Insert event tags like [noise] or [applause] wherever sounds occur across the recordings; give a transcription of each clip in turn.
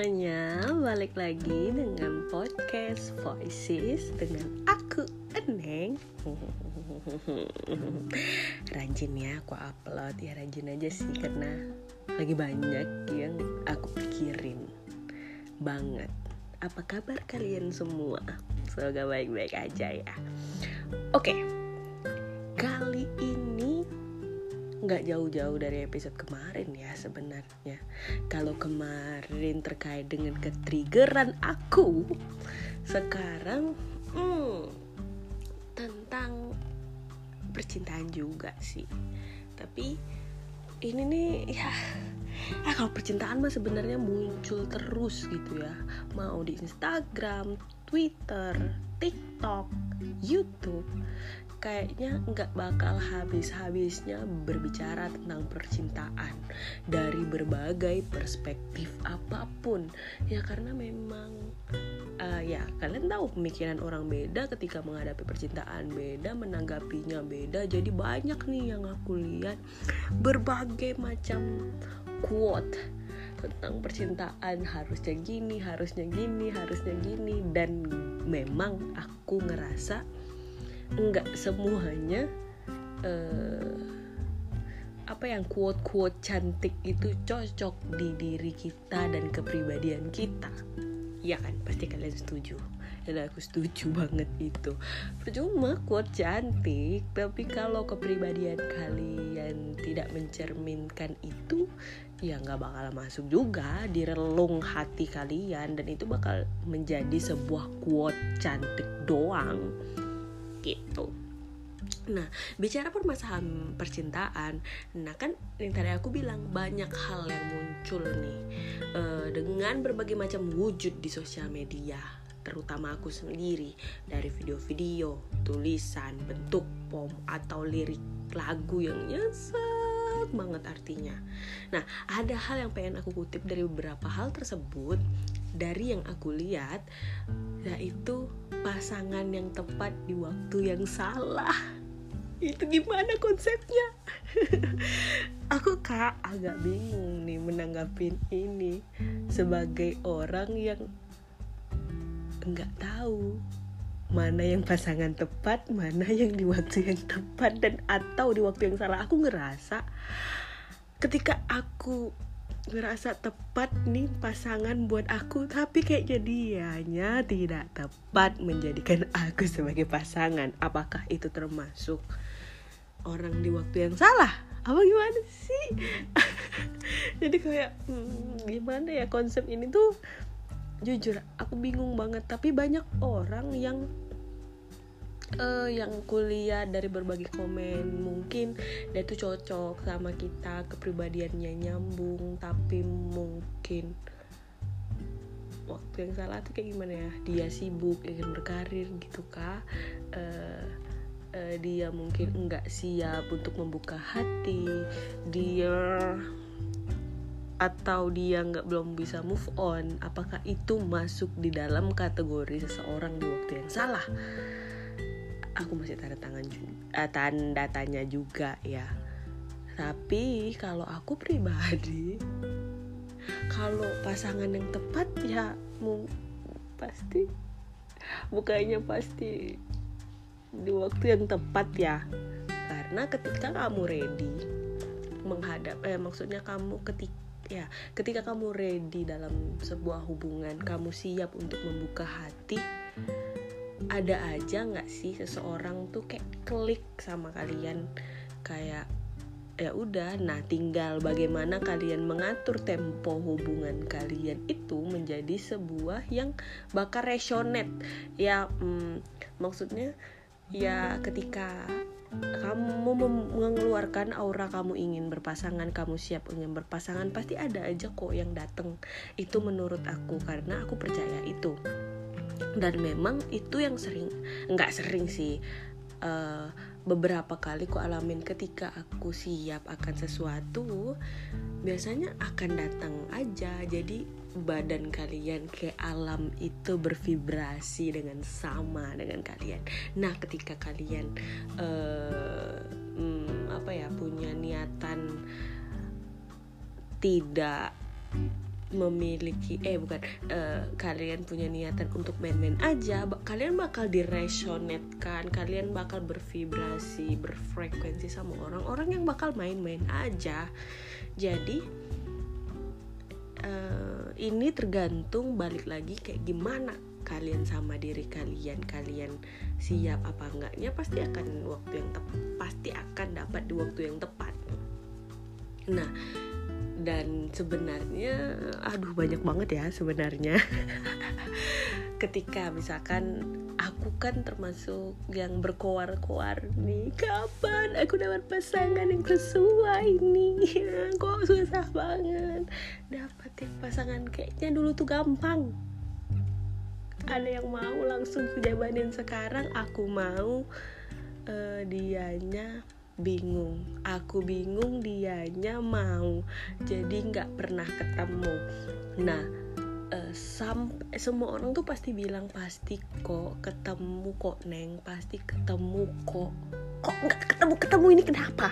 semuanya, balik lagi dengan podcast Voices dengan aku Eneng. [laughs] rajin ya aku upload ya rajin aja sih karena lagi banyak yang aku pikirin banget. Apa kabar kalian semua? Semoga baik-baik aja ya. Oke, kali ini nggak jauh-jauh dari episode kemarin ya sebenarnya. Kalau kemarin terkait dengan ketriggeran aku, sekarang hmm, tentang percintaan juga sih. Tapi ini nih ya ah kalau percintaan mah sebenarnya muncul terus gitu ya mau di Instagram, Twitter, TikTok, YouTube kayaknya nggak bakal habis-habisnya berbicara tentang percintaan dari berbagai perspektif apa pun. Ya karena memang uh, ya kalian tahu pemikiran orang beda ketika menghadapi percintaan beda menanggapinya beda. Jadi banyak nih yang aku lihat berbagai macam quote tentang percintaan. Harusnya gini harusnya gini harusnya gini. Dan memang aku ngerasa nggak semuanya uh, apa yang quote-quote cantik itu cocok di diri kita dan kepribadian kita. Ya kan? Pasti kalian setuju. Dan aku setuju [laughs] banget itu. Percuma quote cantik tapi kalau kepribadian kalian tidak mencerminkan itu ya nggak bakal masuk juga di relung hati kalian. Dan itu bakal menjadi sebuah quote cantik doang gitu Nah, bicara permasalahan percintaan, nah kan yang tadi aku bilang banyak hal yang muncul nih uh, dengan berbagai macam wujud di sosial media, terutama aku sendiri dari video-video, tulisan, bentuk pom atau lirik lagu yang nyesek banget artinya. Nah, ada hal yang pengen aku kutip dari beberapa hal tersebut dari yang aku lihat yaitu pasangan yang tepat di waktu yang salah. Itu gimana konsepnya? [laughs] Aku kak agak bingung nih menanggapin ini sebagai orang yang nggak tahu mana yang pasangan tepat mana yang di waktu yang tepat dan atau di waktu yang salah. Aku ngerasa ketika aku ngerasa tepat nih pasangan buat aku tapi kayak jadinya tidak tepat menjadikan aku sebagai pasangan. Apakah itu termasuk orang di waktu yang salah? Apa gimana sih? [laughs] Jadi kayak hmm, gimana ya konsep ini tuh? Jujur aku bingung banget. Tapi banyak orang yang uh, yang kuliah dari berbagai komen mungkin dia tuh cocok sama kita kepribadiannya nyambung tapi mungkin waktu yang salah tuh kayak gimana ya? Dia sibuk ingin berkarir gitu kah? Uh, uh, dia mungkin enggak siap untuk membuka hati dia atau dia nggak belum bisa move on apakah itu masuk di dalam kategori seseorang di waktu yang salah aku masih tanda tangan juga uh, tanda tanya juga ya. Tapi kalau aku pribadi kalau pasangan yang tepat ya mau pasti bukannya pasti di waktu yang tepat ya. Karena ketika kamu ready menghadap eh maksudnya kamu ketika ya ketika kamu ready dalam sebuah hubungan kamu siap untuk membuka hati ada aja nggak sih seseorang tuh kayak klik sama kalian? Kayak ya udah nah tinggal bagaimana kalian mengatur tempo hubungan kalian itu menjadi sebuah yang bakal resonate. Ya hmm, maksudnya ya ketika kamu mengeluarkan aura kamu ingin berpasangan kamu siap ingin berpasangan pasti ada aja kok yang dateng. Itu menurut aku karena aku percaya itu dan memang itu yang sering nggak sering sih uh, beberapa kali ku alamin ketika aku siap akan sesuatu biasanya akan datang aja. Jadi badan kalian ke alam itu bervibrasi dengan sama dengan kalian. Nah ketika kalian uh, hmm, apa ya punya niatan tidak memiliki eh bukan uh, kalian punya niatan untuk main-main aja kalian bakal diresonetkan kalian bakal bervibrasi berfrekuensi sama orang-orang yang bakal main-main aja. Jadi uh, ini tergantung balik lagi kayak gimana kalian sama diri kalian. Kalian siap apa enggaknya pasti akan waktu yang tepat pasti akan dapat di waktu yang tepat. Nah dan sebenarnya aduh banyak banget ya sebenarnya. [laughs] Ketika misalkan aku kan termasuk yang berkoar-koar nih kapan aku dapat pasangan yang sesuai nih? [laughs] Kok susah banget dapetin pasangan? Kayaknya dulu tuh gampang. Ada yang mau langsung kujabanin sekarang aku mau uh, dianya bingung. Aku bingung dianya mau. Jadi nggak pernah ketemu. Nah uh, sam semua orang tuh pasti bilang pasti kok ketemu kok neng. Pasti ketemu kok. Kok nggak ketemu ketemu? Ini kenapa?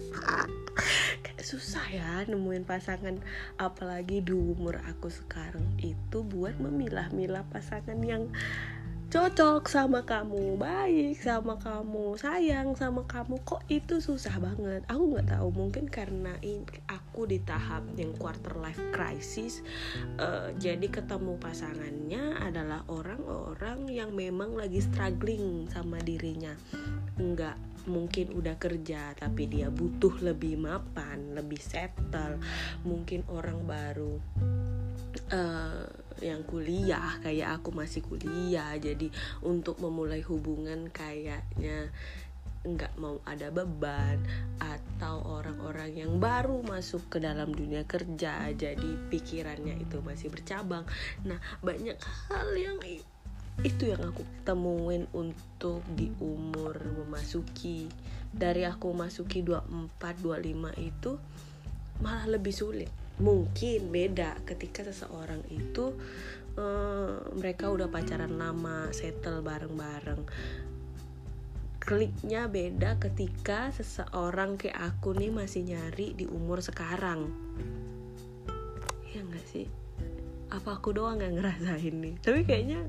[laughs] Kayak susah ya nemuin pasangan. Apalagi di umur aku sekarang itu buat memilah-milah pasangan yang cocok sama kamu baik sama kamu sayang sama kamu kok itu susah banget? Aku nggak tahu mungkin karena aku di tahap yang quarter life crisis uh, jadi ketemu pasangannya adalah orang-orang yang memang lagi struggling sama dirinya. Nggak mungkin udah kerja tapi dia butuh lebih mapan lebih settle. Mungkin orang baru uh, yang kuliah kayak aku masih kuliah. Jadi untuk memulai hubungan kayaknya nggak mau ada beban atau orang-orang yang baru masuk ke dalam dunia kerja jadi pikirannya itu masih bercabang. Nah banyak hal yang itu yang aku temuin untuk di umur memasuki dari aku masuki 24 25 itu malah lebih sulit mungkin beda ketika seseorang itu uh, mereka udah pacaran lama settle bareng-bareng. Kliknya beda ketika seseorang kayak aku nih masih nyari di umur sekarang. Ya nggak sih? Apa aku doang nggak ngerasain nih? Tapi kayaknya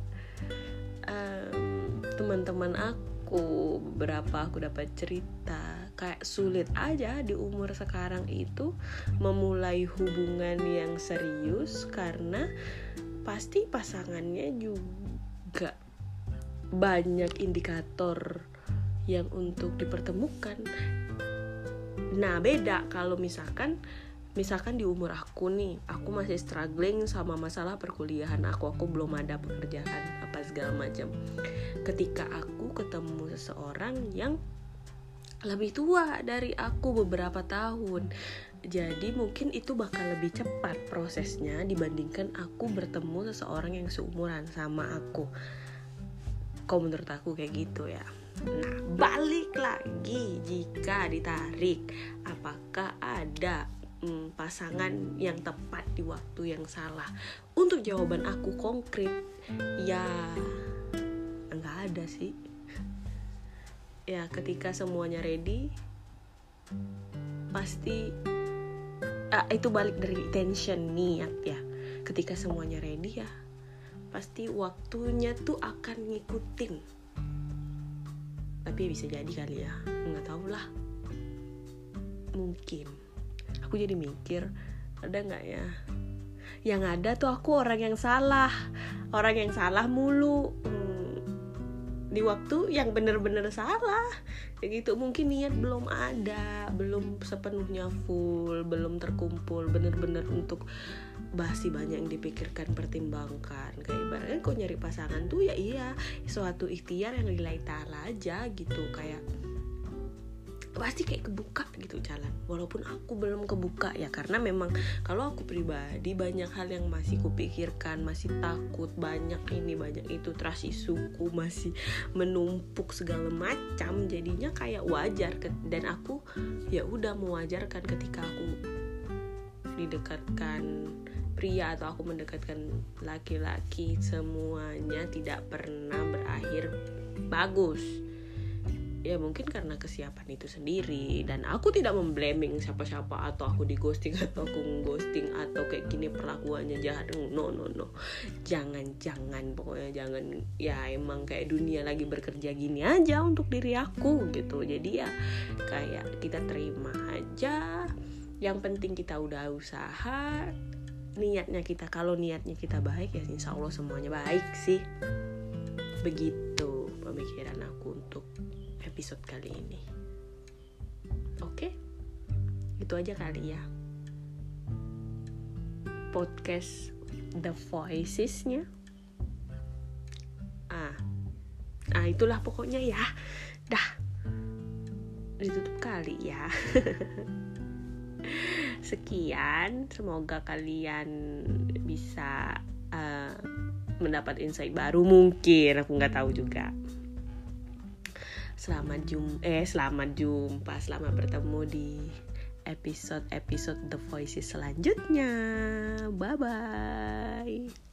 um, teman-teman aku beberapa aku dapat cerita kayak sulit aja di umur sekarang itu memulai hubungan yang serius karena pasti pasangannya juga banyak indikator yang untuk dipertemukan. Nah, beda kalau misalkan misalkan di umur aku nih, aku masih struggling sama masalah perkuliahan aku, aku belum ada pekerjaan apa segala macam. Ketika aku ketemu seseorang yang lebih tua dari aku beberapa tahun. Jadi mungkin itu bakal lebih cepat prosesnya dibandingkan aku bertemu seseorang yang seumuran sama aku. Kok menurut aku kayak gitu ya. Nah, balik lagi jika ditarik, apakah ada hmm, pasangan yang tepat di waktu yang salah? Untuk jawaban aku konkret, ya enggak ada sih ya ketika semuanya ready pasti ah, itu balik dari tension niat ya. Ketika semuanya ready ya pasti waktunya tuh akan ngikutin. Tapi bisa jadi kali ya nggak tahu lah. Mungkin. Aku jadi mikir ada nggak ya? Yang ada tuh aku orang yang salah. Orang yang salah mulu di waktu yang bener-bener salah. Kayak gitu mungkin niat belum ada belum sepenuhnya full belum terkumpul bener-bener untuk masih banyak yang dipikirkan pertimbangkan. Kayak ibaratnya kok nyari pasangan tuh ya iya suatu ikhtiar yang nilai aja gitu. Kayak pasti kayak kebuka gitu jalan. Walaupun aku belum kebuka ya karena memang kalau aku pribadi banyak hal yang masih kupikirkan masih takut banyak ini banyak itu terasi suku [laughs] masih menumpuk segala macam jadinya kayak wajar dan aku ya udah mewajarkan ketika aku didekatkan pria atau aku mendekatkan laki-laki semuanya tidak pernah berakhir bagus ya mungkin karena kesiapan itu sendiri. Dan aku tidak memblaming siapa-siapa atau aku di ghosting atau aku ghosting atau kayak gini perlakuannya jahat. No no no. Jangan jangan pokoknya jangan. Ya emang kayak dunia lagi bekerja gini aja untuk diri aku gitu. Jadi ya kayak kita terima aja. Yang penting kita udah usaha. Niatnya kita kalau niatnya kita baik ya insya Allah semuanya baik sih. Begitu pemikiran aku untuk episode kali ini. Oke, itu aja kali ya. Podcast The Voices-nya. Ah, ah itulah pokoknya ya. Dah, ditutup kali ya. [laughs] Sekian, semoga kalian bisa uh, mendapat insight baru mungkin aku nggak tahu juga selamat jum eh selamat jumpa. Selamat bertemu di episode episode The Voices selanjutnya. Bye bye